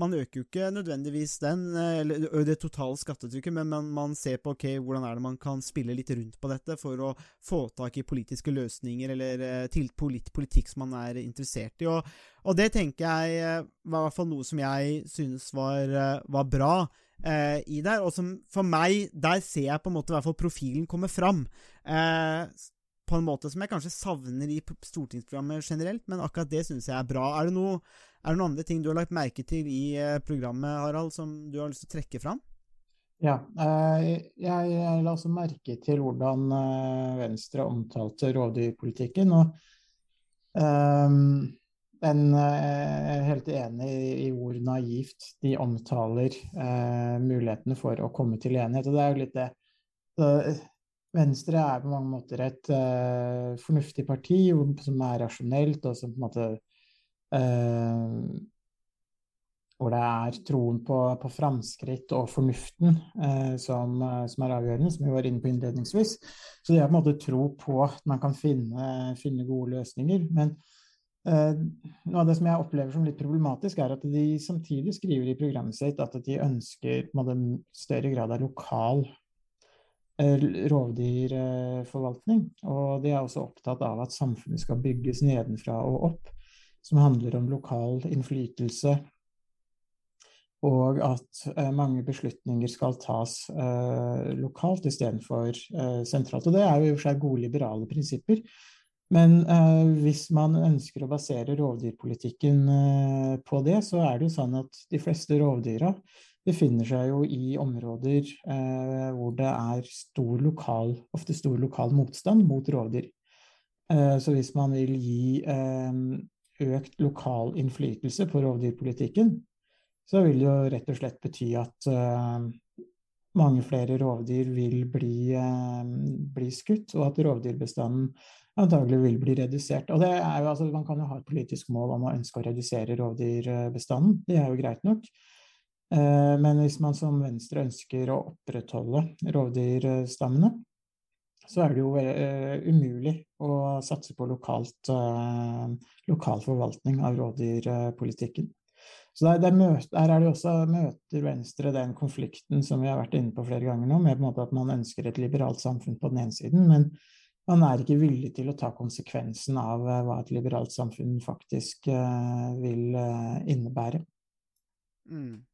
Man øker jo ikke nødvendigvis den, eh, eller det totale skattetrykket, men man, man ser på ok, hvordan er det man kan spille litt rundt på dette for å få tak i politiske løsninger eller eh, til polit, politikk som man er interessert i. Og, og det tenker jeg eh, var i hvert fall noe som jeg synes var, var bra eh, i der. Og som for meg, der ser jeg på en måte hvert fall profilen komme fram. Eh, på en måte som jeg kanskje savner i stortingsprogrammet generelt, men akkurat det syns jeg er bra. Er det, noe, er det noen andre ting du har lagt merke til i eh, programmet, Harald, som du har lyst til å trekke fram? Ja, eh, jeg, la også merke til hvordan eh, Venstre omtalte rovdyrpolitikken. Og ehm, eh, jeg er helt enig i, hvor naivt de omtaler mulighetene for å komme til enighet. Og det er jo litt det. Venstre er på mange måter et fornuftig parti som er rasjonelt, og som på en måte hvor det er troen på, på framskritt og fornuften eh, som, eh, som er avgjørende, som vi var inne på innledningsvis. Så det er på en måte tro på at man kan finne, finne gode løsninger. Men eh, noe av det som jeg opplever som litt problematisk, er at de samtidig skriver i programmet sitt at de ønsker på måte, større grad av lokal eh, rovdyrforvaltning. Og de er også opptatt av at samfunnet skal bygges nedenfra og opp, som handler om lokal innflytelse og at eh, mange beslutninger skal tas eh, lokalt istedenfor eh, sentralt. Og det er jo i og for seg gode liberale prinsipper. Men eh, hvis man ønsker å basere rovdyrpolitikken eh, på det, så er det jo sånn at de fleste rovdyra befinner seg jo i områder eh, hvor det er stor lokal, ofte stor lokal motstand mot rovdyr. Eh, så hvis man vil gi økt lokal innflytelse på rovdyrpolitikken, så vil det jo rett og slett bety at uh, mange flere rovdyr vil bli, uh, bli skutt, og at rovdyrbestanden antagelig vil bli redusert. Og jo, altså, man kan jo ha et politisk mål om å ønske å redusere rovdyrbestanden, det er jo greit nok. Eh, men hvis man som Venstre ønsker å opprettholde rovdyrstammene, så er det jo eh, umulig å satse på lokalt, eh, lokal forvaltning av rovdyrpolitikken. Så der, der, møter, der er det også, møter Venstre den konflikten som vi har vært inne på flere ganger nå, med en måte at man ønsker et liberalt samfunn på den ene siden, men man er ikke villig til å ta konsekvensen av eh, hva et liberalt samfunn faktisk vil innebære. Mm.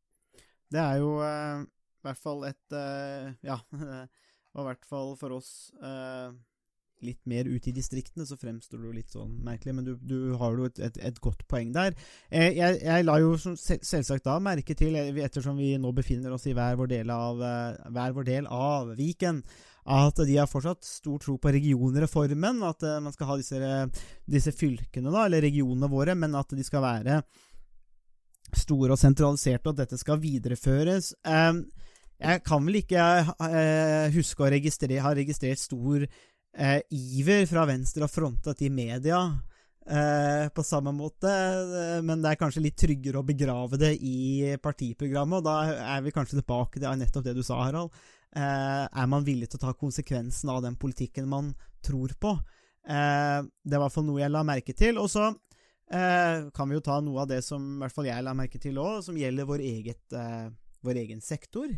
Det er jo i hvert fall et Ja, <laughs> og i hvert fall for oss eh, litt mer ute i distriktene, så fremstår det jo litt sånn merkelig, men du, du har jo et, et, et godt poeng der. Eh, jeg, jeg la jo selvsagt da merke til, eh, ettersom vi nå befinner oss i hver vår del av, eh, vår del av Viken, at de har fortsatt stor tro på regionreformen, at eh, man skal ha disse, disse fylkene, da, eller regionene våre, men at de skal være store og sentraliserte, og at dette skal videreføres. Eh, jeg kan vel ikke eh, huske å registrere, ha registrert stor eh, iver fra Venstre og frontet i media eh, på samme måte, eh, men det er kanskje litt tryggere å begrave det i partiprogrammet, og da er vi kanskje tilbake til nettopp det du sa, Harald. Eh, er man villig til å ta konsekvensen av den politikken man tror på? Eh, det var i hvert fall noe jeg la merke til. Og så eh, kan vi jo ta noe av det som i hvert fall jeg la merke til òg, som gjelder vår, eget, eh, vår egen sektor.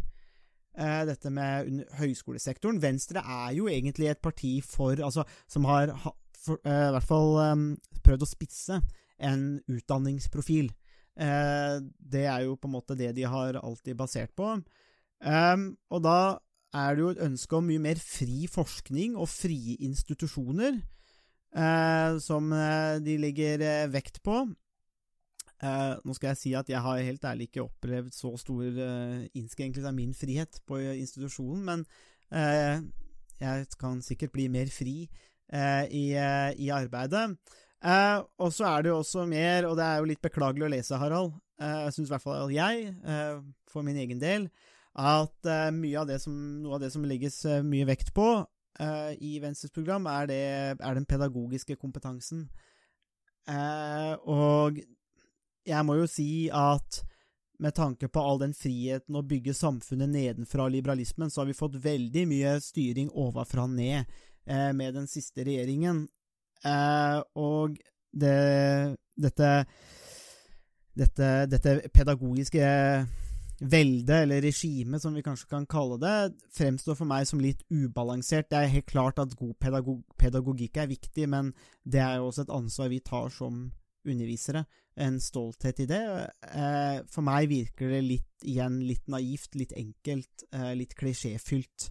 Eh, dette med høyskolesektoren. Venstre er jo egentlig et parti for Altså, som har ha, for, eh, i hvert fall eh, prøvd å spisse en utdanningsprofil. Eh, det er jo på en måte det de har alltid basert på. Um, og da er det jo et ønske om mye mer fri forskning og frie institusjoner, eh, som de legger vekt på. Eh, nå skal jeg si at jeg har helt ærlig ikke opplevd så stor eh, innskrenkelse av min frihet på institusjonen, men eh, jeg kan sikkert bli mer fri eh, i, eh, i arbeidet. Eh, og så er det jo også mer, og det er jo litt beklagelig å lese, Harald, eh, jeg syns i hvert fall jeg, eh, for min egen del, at eh, mye av det som, noe av det som legges eh, mye vekt på eh, i Venstres program, er, det, er den pedagogiske kompetansen. Eh, og jeg må jo si at med tanke på all den friheten å bygge samfunnet nedenfra liberalismen, så har vi fått veldig mye styring ovenfra og ned eh, med den siste regjeringen. Eh, og det, dette dette, dette pedagogiske veldet, eller regimet som vi kanskje kan kalle det, fremstår for meg som litt ubalansert. Det er helt klart at god pedagog pedagogikk er viktig, men det er jo også et ansvar vi tar som undervisere. En stolthet i det. Eh, for meg virker det litt igjen litt naivt, litt enkelt, eh, litt klisjéfylt.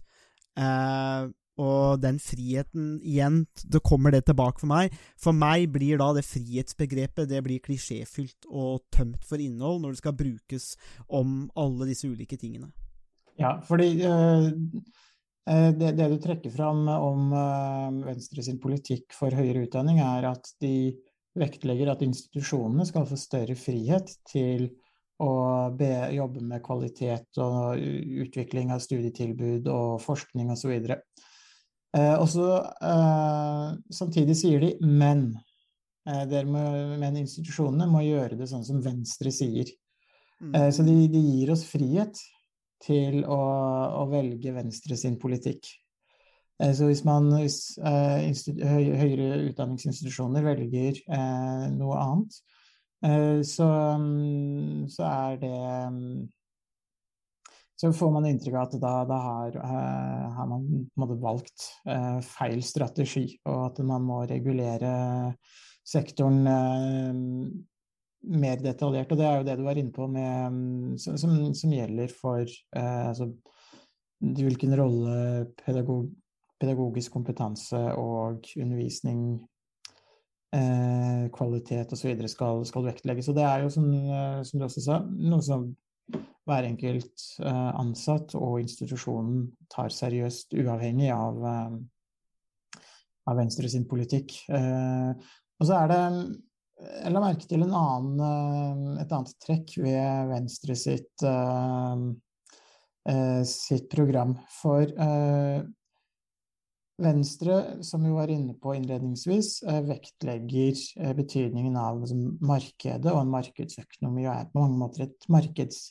Eh, og den friheten igjen, det kommer det tilbake for meg. For meg blir da det frihetsbegrepet det blir klisjéfylt og tømt for innhold når det skal brukes om alle disse ulike tingene. Ja, fordi øh, det, det, du trekker fram om øh, Venstre sin politikk for høyere utdanning, er at de vektlegger at institusjonene skal få større frihet til å be, jobbe med kvalitet og utvikling av studietilbud og forskning osv. Og, Eh, og så eh, Samtidig sier de 'men'. Eh, må, men institusjonene må gjøre det sånn som Venstre sier. Mm. Eh, så de, de, gir oss frihet til å, å velge Venstre sin politikk. Eh, så hvis man hvis, eh, høyere utdanningsinstitusjoner velger noe annet, så, mm, så er det mm, så får man inntrykk av at da, da har, har, man måte, valgt feil strategi, og at man må regulere sektoren mer detaljert. Og det er jo det du var inne på med, mm, som, som, gjelder for altså, hvilken rolle pedagog, pedagogisk kompetanse og undervisning kvalitet osv. Skal, skal vektlegges. Og det er jo, som, som du også sa, noe som hver enkelt eh, ansatt og institusjonen tar seriøst, uavhengig av, eh, av Venstre sin politikk. Eh, og så er det Jeg la merke til annen, et annet trekk ved Venstre sitt, sitt program. For Venstre, som vi var inne på innledningsvis, vektlegger betydningen av altså, markedet og en markedsøkonomi, og er på mange måter et markeds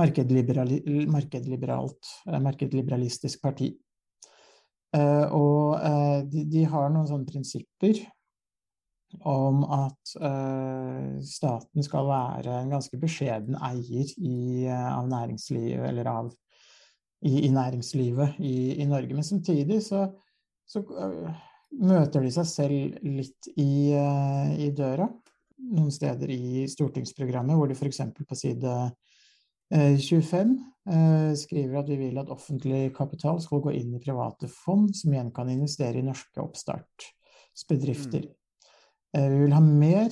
markedliberalt, eh, markedliberalistisk parti. Eh, og eh, de, de, har noen sånne prinsipper om at staten skal være en ganske beskjeden eier i, av næringslivet, eller av i, i næringslivet i, i, Norge. Men samtidig så, så møter de seg selv litt i, i døra noen steder i stortingsprogrammet, hvor de f.eks. på side 25 eh, skriver at vi vil at offentlig kapital skal gå inn i private fond, som igjen kan investere i norske oppstartsbedrifter. Mm. Vi vil ha mer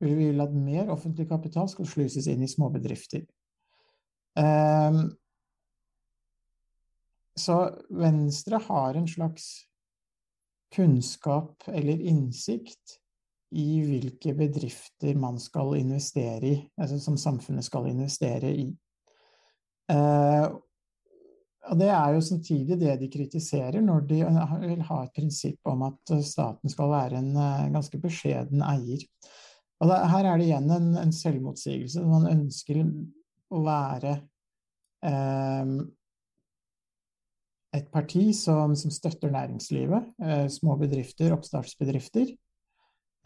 vi vil at mer offentlig kapital skal sluses inn i småbedrifter. Så Venstre har en slags kunnskap eller innsikt i hvilke bedrifter man skal investere i, altså som samfunnet skal investere i. Eh, og det er jo samtidig det de kritiserer, når de vil ha et prinsipp om at staten skal være en eh, ganske beskjeden eier. Og det, her er det igjen en, en selvmotsigelse. Man ønsker å være eh, et parti som, som støtter næringslivet, eh, små bedrifter, oppstartsbedrifter.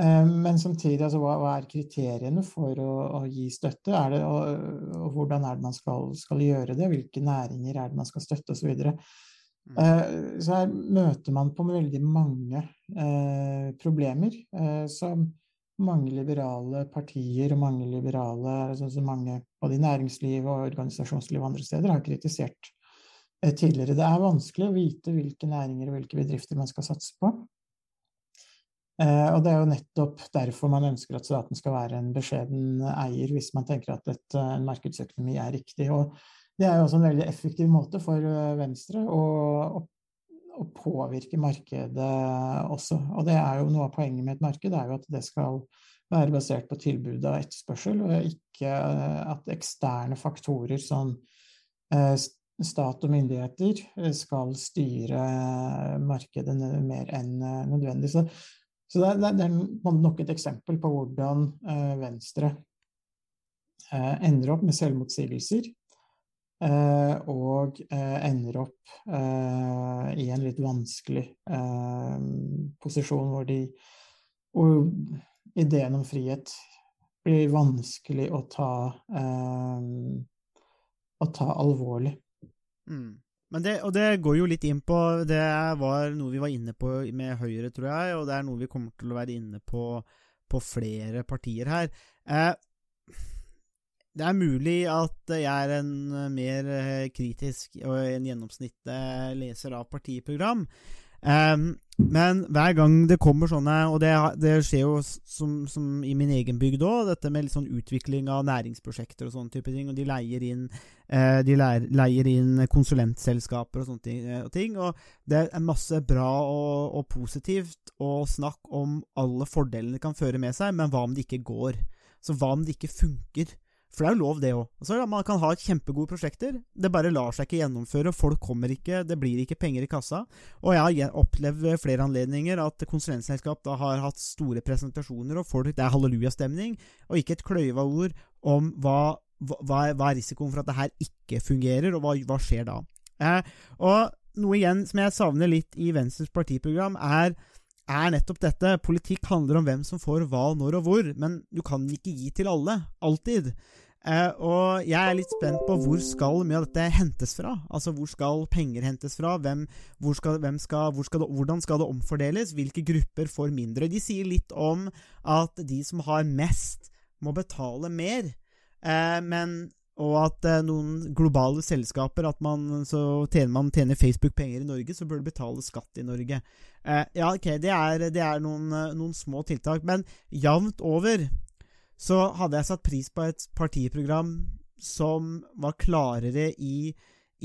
Eh, men samtidig, altså, hva, hva, er kriteriene for å, å gi støtte? Det, og, og, hvordan er det man skal, skal, gjøre det? Hvilke næringer er det man skal støtte, osv. Så, mm. uh, så her møter man på veldig mange eh, problemer eh, som mange liberale partier og mange liberale, altså, mange både i næringsliv og organisasjonslivet og andre steder har kritisert tidligere. Det er vanskelig å vite hvilke næringer og hvilke bedrifter man skal satse på. Eh, og det er jo nettopp derfor man ønsker at staten skal være en beskjeden eier, hvis man tenker at et, eh, en markedsøkonomi er riktig. Og det er jo også en veldig effektiv måte for eh, Venstre å, å, å påvirke markedet også. Og det er jo noe av poenget med et marked, er jo at det skal være basert på tilbud og etterspørsel, og ikke at eksterne faktorer som stat og myndigheter skal styre markedet mer enn nødvendig. Så så det, er, det, er nok et eksempel på hvordan eh, Venstre eh, ender opp med selvmotsigelser. Eh, og eh, ender opp eh, i en litt vanskelig eh, posisjon hvor de hvor ideen om frihet blir vanskelig å ta, eh, å ta alvorlig. Mm. Det, og det går jo litt inn på Det var noe vi var inne på med Høyre, tror jeg, og det er noe vi kommer til å være inne på på flere partier her. Eh, det er mulig at jeg er en mer eh, kritisk og en gjennomsnittlig leser av partiprogram. Um, men hver gang det kommer sånne, og det, det skjer jo som, som, i min egen bygd òg, dette med litt sånn utvikling av næringsprosjekter og sånne type ting, og de leier inn, eh, de leier, leier inn konsulentselskaper og sånne og ting. Og det er masse bra og, og positivt og snakk om alle fordelene det kan føre med seg, men hva om det ikke går? Så hva om det ikke funker? For det er jo lov, det òg. Altså, man kan ha kjempegode prosjekter, det bare lar seg ikke gjennomføre. Folk kommer ikke, det blir ikke penger i kassa. Og jeg har opplevd flere anledninger at konsulentselskap da har hatt store presentasjoner, og folk, det er hallelujastemning, og ikke et kløyva ord om hva, hva, hva, er risikoen for at det her ikke fungerer, og hva, hva skjer da. Eh, og noe igjen som jeg savner litt i Venstres partiprogram, er er nettopp dette. Politikk handler om hvem som får hva, når og hvor, men du kan ikke gi til alle. Alltid. Uh, og jeg er litt spent på hvor skal mye av dette hentes fra? Altså hvor skal penger hentes fra? Hvem, hvor skal, hvem skal, hvor skal det, hvordan skal det omfordeles? Hvilke grupper får mindre? De sier litt om at de som har mest, må betale mer. Uh, men og at uh, noen globale selskaper At man, så tjener man tjener Facebook-penger i Norge, så bør du betale skatt i Norge. ja, ok, det er, det er noen, noen små tiltak, men jevnt over så hadde jeg satt pris på et partiprogram som var klarere i,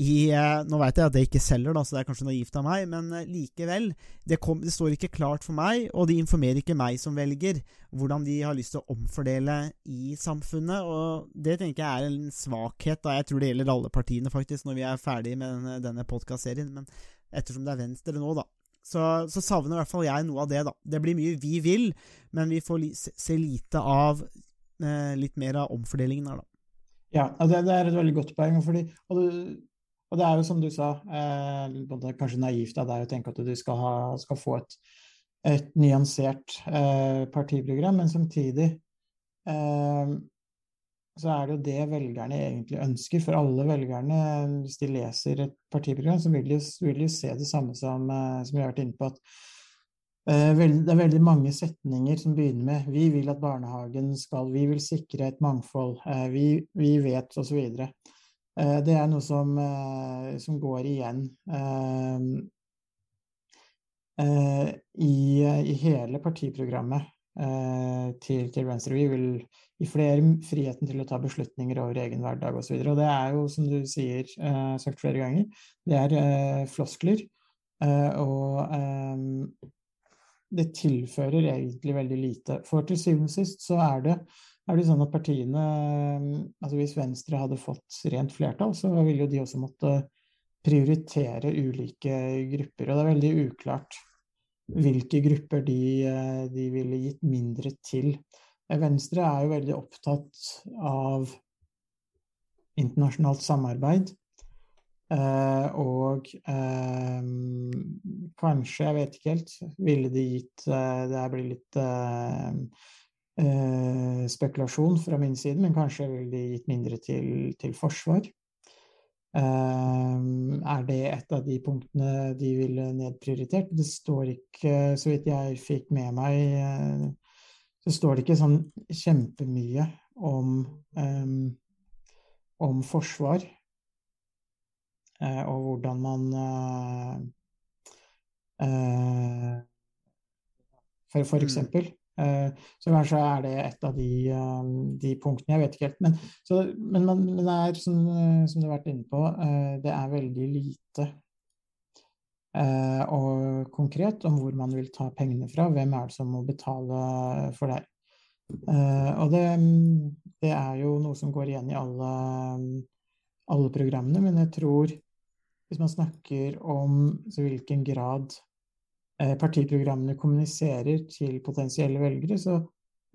i eh, Nå veit jeg at det ikke selger, da, så det er kanskje naivt av meg, men eh, likevel. Det, kom, det, står ikke klart for meg, og de informerer ikke meg som velger, hvordan de har lyst til å omfordele i samfunnet. Og det tenker jeg er en svakhet. da Jeg tror det gjelder alle partiene, faktisk, når vi er ferdig med denne, denne podkastserien. Men ettersom det er Venstre nå, da, så, så, savner i hvert fall jeg noe av det, da. Det blir mye vi vil, men vi får li se lite av eh, litt mer av omfordelingen her, da. Ja, det, det, er et veldig godt poeng. Fordi, og, du, og, det er jo som du sa, eh, kanskje naivt av deg å tenke at du skal, ha, skal få et, et nyansert eh, partiprogram, men samtidig eh, så er det jo det velgerne egentlig ønsker. For alle velgerne, hvis de leser et partiprogram, så vil de, vil de se det samme som, eh, som vi har vært inne på. at uh, Det er veldig mange setninger som begynner med 'vi vil at barnehagen skal', 'vi vil sikre et mangfold', uh, 'vi, vi vet', osv. Uh, det er noe som, som går igjen i, i, hele partiprogrammet til, til Venstre. Vi vil gi flere friheten til å ta beslutninger over egen hverdag osv. Og, så og det er jo, som du sier, uh, sagt flere ganger, det er uh, floskler. Uh, og um, det tilfører egentlig veldig lite. For til syvende og sist så er det, er det sånn at partiene altså Hvis Venstre hadde fått rent flertall, så ville jo de også måtte prioritere ulike grupper. Og det er veldig uklart hvilke grupper de, eh, de ville gitt mindre til. Venstre er jo veldig opptatt av internasjonalt samarbeid. Eh, og eh, kanskje, jeg vet ikke helt, ville de gitt eh, Det blir litt eh, eh, spekulasjon fra min side, men kanskje ville de gitt mindre til, til forsvar. Eh, er det et av de punktene de ville nedprioritert? Det står ikke, så vidt jeg fikk med meg så står det ikke sånn kjempemye om, um, om forsvar uh, og hvordan man uh, for, for, mm. eksempel. Så kanskje er det et av de, de punktene. Jeg vet ikke helt. Men, så, men, men det er, som, som, du har vært inne på, det er veldig lite Eh, og konkret om hvor man vil ta pengene fra. Hvem er det som må betale for? Eh, og det, det, er jo noe som går igjen i alle, alle programmene, men jeg tror hvis man snakker om hvilken grad eh, partiprogrammene kommuniserer til potensielle velgere, så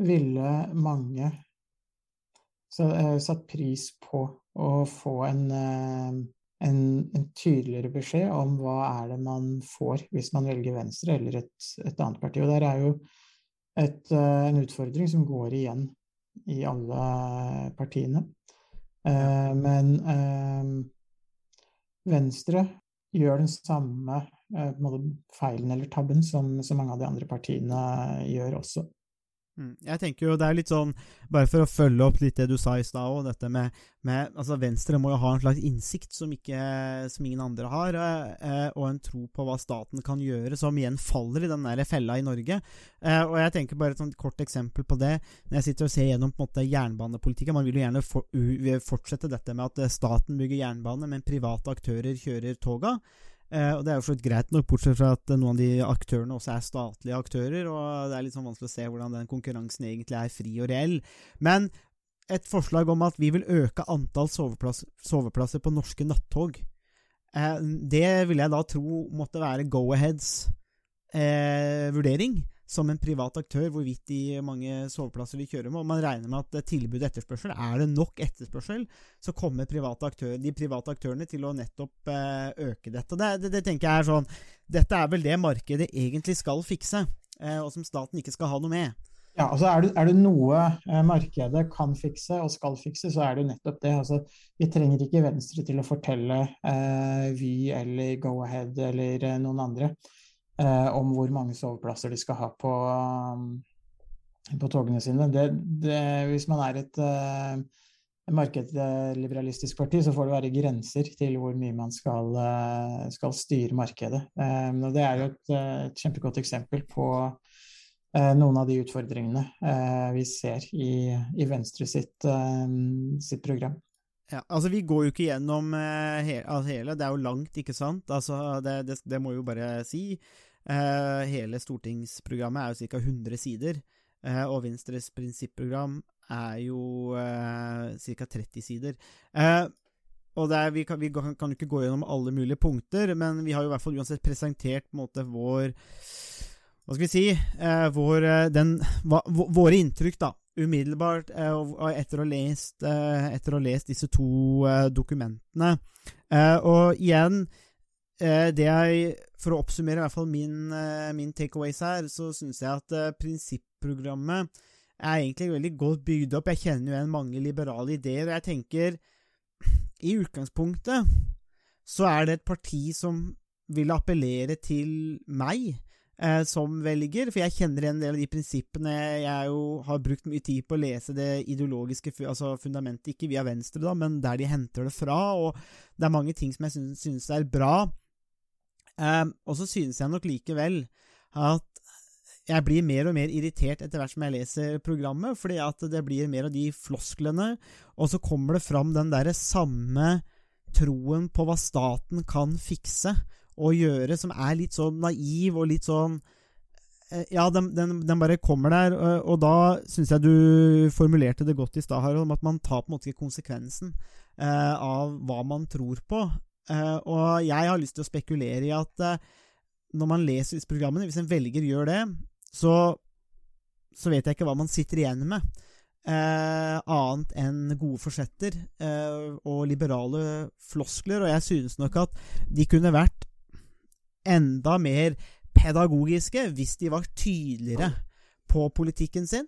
ville mange satt pris på å få en en, en, tydeligere beskjed om hva er det man får hvis man velger Venstre eller et, et annet parti. Og der er jo et, en utfordring som går igjen i alle partiene. Eh, men eh, Venstre gjør den samme eh, feilen eller tabben som, som mange av de andre partiene gjør også. Mm. Jeg tenker jo det er litt sånn, bare for å følge opp litt det du sa i stad òg, dette med, med, altså Venstre må jo ha en slags innsikt som, ikke, som ingen andre har, eh, og en tro på hva staten kan gjøre, som igjen faller i den der fella i Norge. Eh, og jeg tenker bare et sånt kort eksempel på det. Når jeg sitter og ser gjennom på en måte jernbanepolitikken Man vil jo gjerne for, fortsette dette med at staten bygger jernbane, men private aktører kjører toga. Eh, og Det er jo for greit nok, bortsett fra at noen av de aktørene også er statlige aktører. og Det er litt sånn vanskelig å se hvordan den konkurransen egentlig er fri og reell. Men et forslag om at vi vil øke antall soveplasser, soveplasser på norske nattog, eh, det vil jeg da tro måtte være Go-Aheads eh, vurdering som en privat aktør hvorvidt de mange soveplasser de kjører med. Og man regner med at tilbud og etterspørsel Er det nok etterspørsel, så kommer private aktører, de private aktørene til å nettopp eh, øke dette. Det, det, det, tenker jeg er sånn Dette er vel det markedet egentlig skal fikse, eh, og som staten ikke skal ha noe med. Ja, altså er det, er det noe eh, markedet kan fikse og skal fikse, så er det jo nettopp det. Altså, vi trenger ikke Venstre til å fortelle eh, Vy eller Go-Ahead eller noen andre eh, om hvor mange soveplasser de skal ha på, um, på togene sine. Det, det, hvis man er et eh, markedsliberalistisk parti, så får det være grenser til hvor mye man skal, uh, skal styre markedet. Eh, og det er jo et, et kjempegodt eksempel på uh, noen av de utfordringene vi ser i, i Venstre sitt, sitt program. Ja, altså Vi går jo ikke gjennom uh, he hele, det er jo langt, ikke sant? Altså, det, det, det må vi jo bare si. Uh, hele stortingsprogrammet er jo ca. 100 sider, uh, og Venstres prinsipprogram er jo uh, ca. 30 sider. og er, vi, kan, kan, ikke gå gjennom alle mulige punkter, men vi har jo i hvert fall uansett presentert måte vår Hva skal vi si vår, den, hva, Våre inntrykk, da umiddelbart etter å, ha lest, ha lest disse to dokumentene. Og igjen, det jeg For å oppsummere i hvert fall min, min takeaways her, så syns jeg at prinsipprogrammet er egentlig veldig godt bygd opp. Jeg kjenner jo igjen mange liberale ideer, og jeg tenker I utgangspunktet så er det et parti som vil appellere til meg eh, som velger, for jeg kjenner igjen en del av de prinsippene. Jeg jo har brukt mye tid på å lese det ideologiske altså fundamentet, ikke via Venstre, da, men der de henter det fra. Og det er mange ting som jeg synes, synes er bra. Eh, og så synes jeg nok likevel at jeg blir mer og mer irritert etter hvert som jeg leser programmet, fordi at det blir mer av de flosklene, og så kommer det fram den derre samme troen på hva staten kan fikse, å gjøre, som er litt sånn naiv og litt sånn eh, ja, den, den, den, bare kommer der, og, og da syns jeg du formulerte det godt i stad, Harald, om at man tar på en måte ikke konsekvensen eh, av hva man tror på. Eh, og jeg har lyst til å spekulere i at eh, når man leser disse programmene, hvis en velger gjør det, så, så vet jeg ikke hva man sitter igjen med. Eh, annet enn gode forsetter eh, og liberale floskler. Og jeg synes nok at de kunne vært enda mer pedagogiske hvis de var tydeligere på politikken sin.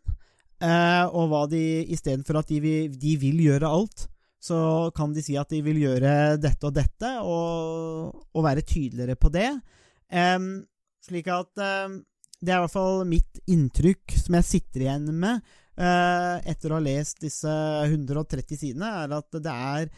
Eh, og hva de istedenfor at de vil, de vil, gjøre alt, så kan de si at de vil gjøre dette og dette, og, og være tydeligere på det. Um, slik at eh, Det er i hvert fall mitt inntrykk som jeg sitter igjen med uh, etter å ha lest disse 130 sidene, er at det er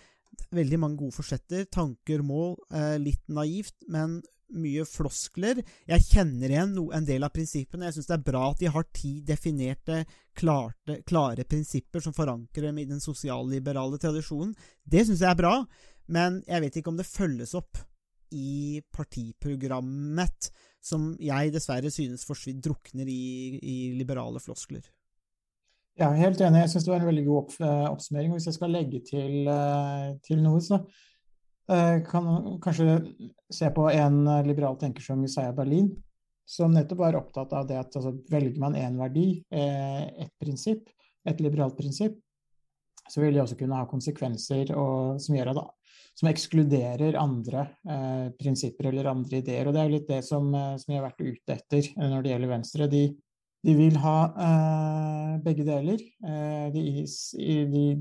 veldig mange gode forsetter, tanker, mål. uh, litt naivt, men mye floskler. Jeg kjenner igjen no, en del av prinsippene. Jeg syns det er bra at de har ti definerte, klarte, klare prinsipper som forankrer dem i den sosialliberale tradisjonen. Det syns jeg er bra, men jeg vet ikke om det følges opp i partiprogrammet, som jeg dessverre synes drukner i, i liberale floskler. Ja, helt enig. Jeg syns det var en veldig god opp, oppsummering. Hvis jeg skal legge til, eh, til noe, så Eh, kan kanskje se på en eh, liberal tenker som Isaiah Berlin, som nettopp var opptatt av det at altså, velger man én verdi, eh, et prinsipp, et liberalt prinsipp, så vil det også kunne ha konsekvenser og, som, gjør at, som ekskluderer andre eh, prinsipper eller andre ideer. Og det er litt det som, som jeg har vært ute etter når det gjelder Venstre. De, De vil ha eh, begge deler. Eh, de,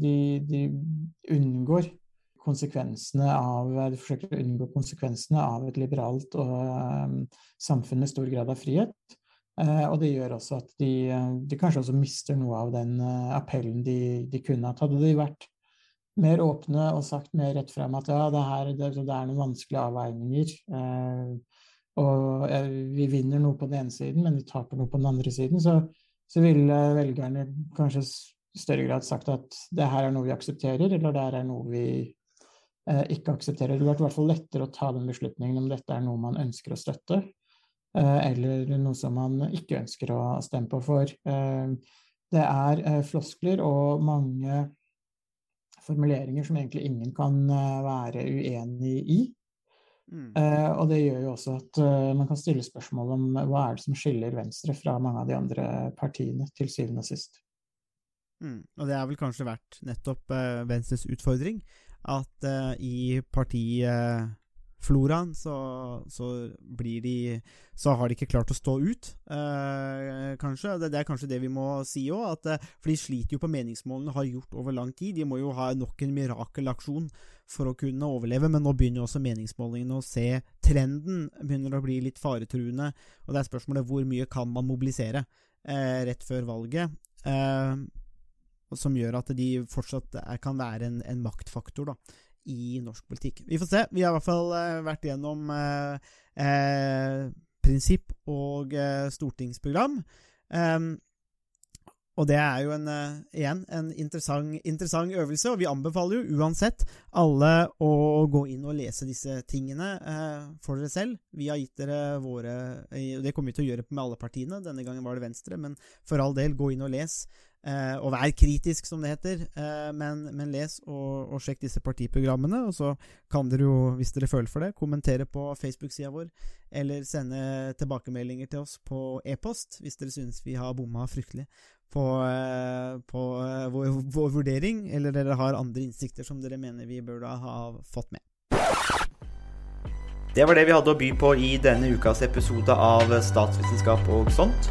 de, de unngår konsekvensene av Du forsøker å unngå konsekvensene av et liberalt og eh, samfunn med stor grad av frihet. Eh, og det gjør også at de, de kanskje også mister noe av den eh, appellen de, de kunne hatt. Hadde de vært mer åpne og sagt mer rett frem at ja, det, her, det, det er noen vanskelige avveininger. Eh, og eh, vi vinner noe på den ene siden, men vi taper noe på den andre siden, så, så ville velgerne kanskje større grad sagt at det her er noe vi aksepterer, eller det her er noe vi ikke aksepterer. Det blir i hvert fall lettere å ta den beslutningen om dette er noe man ønsker å støtte, eh, eller noe som man ikke ønsker å stemme på. For eh, det er eh, floskler og mange formuleringer som egentlig ingen kan eh, være uenig i. Mm. Eh, og det gjør jo også at eh, man kan stille spørsmål om eh, hva er det som skiller Venstre fra mange av de andre partiene, til syvende og sist. Mm. Og det har vel kanskje vært nettopp eh, Venstres utfordring. At uh, i partifloraen så, så blir de Så har de ikke klart å stå ut, uh, kanskje. Det, det er kanskje det vi må si òg. uh, for de sliter jo på meningsmålene, har gjort over lang tid. De må jo ha nok en mirakelaksjon for å kunne overleve, men nå begynner jo også meningsmålingene å se trenden. Begynner å bli litt faretruende. Og det er spørsmålet hvor mye kan man mobilisere eh, rett før valget. Eh, som gjør at de fortsatt er, kan være en, en maktfaktor da, i norsk politikk. Vi får se. Vi har i hvert fall eh, vært gjennom eh, eh, prinsipp og eh, stortingsprogram. Um, og det er jo en, eh, igjen en interessant, interessant øvelse, og vi anbefaler jo uansett alle å gå inn og lese disse tingene eh, for dere selv. Vi har gitt dere våre og Det kommer vi til å gjøre med alle partiene. Denne gangen var det Venstre, men for all del, gå inn og les. Eh, og vær kritisk, som det heter, eh, men, men les og, og sjekk disse partiprogrammene. Og så kan dere jo, hvis dere føler for det, kommentere på Facebook-sida vår, eller sende tilbakemeldinger til oss på e-post hvis dere synes vi har bomma fryktelig på, eh, på eh, vår, vår vurdering, eller dere har andre innsikter som dere mener vi burde ha fått med. Det var det vi hadde å by på i denne ukas episode av Statsvitenskap og sånt.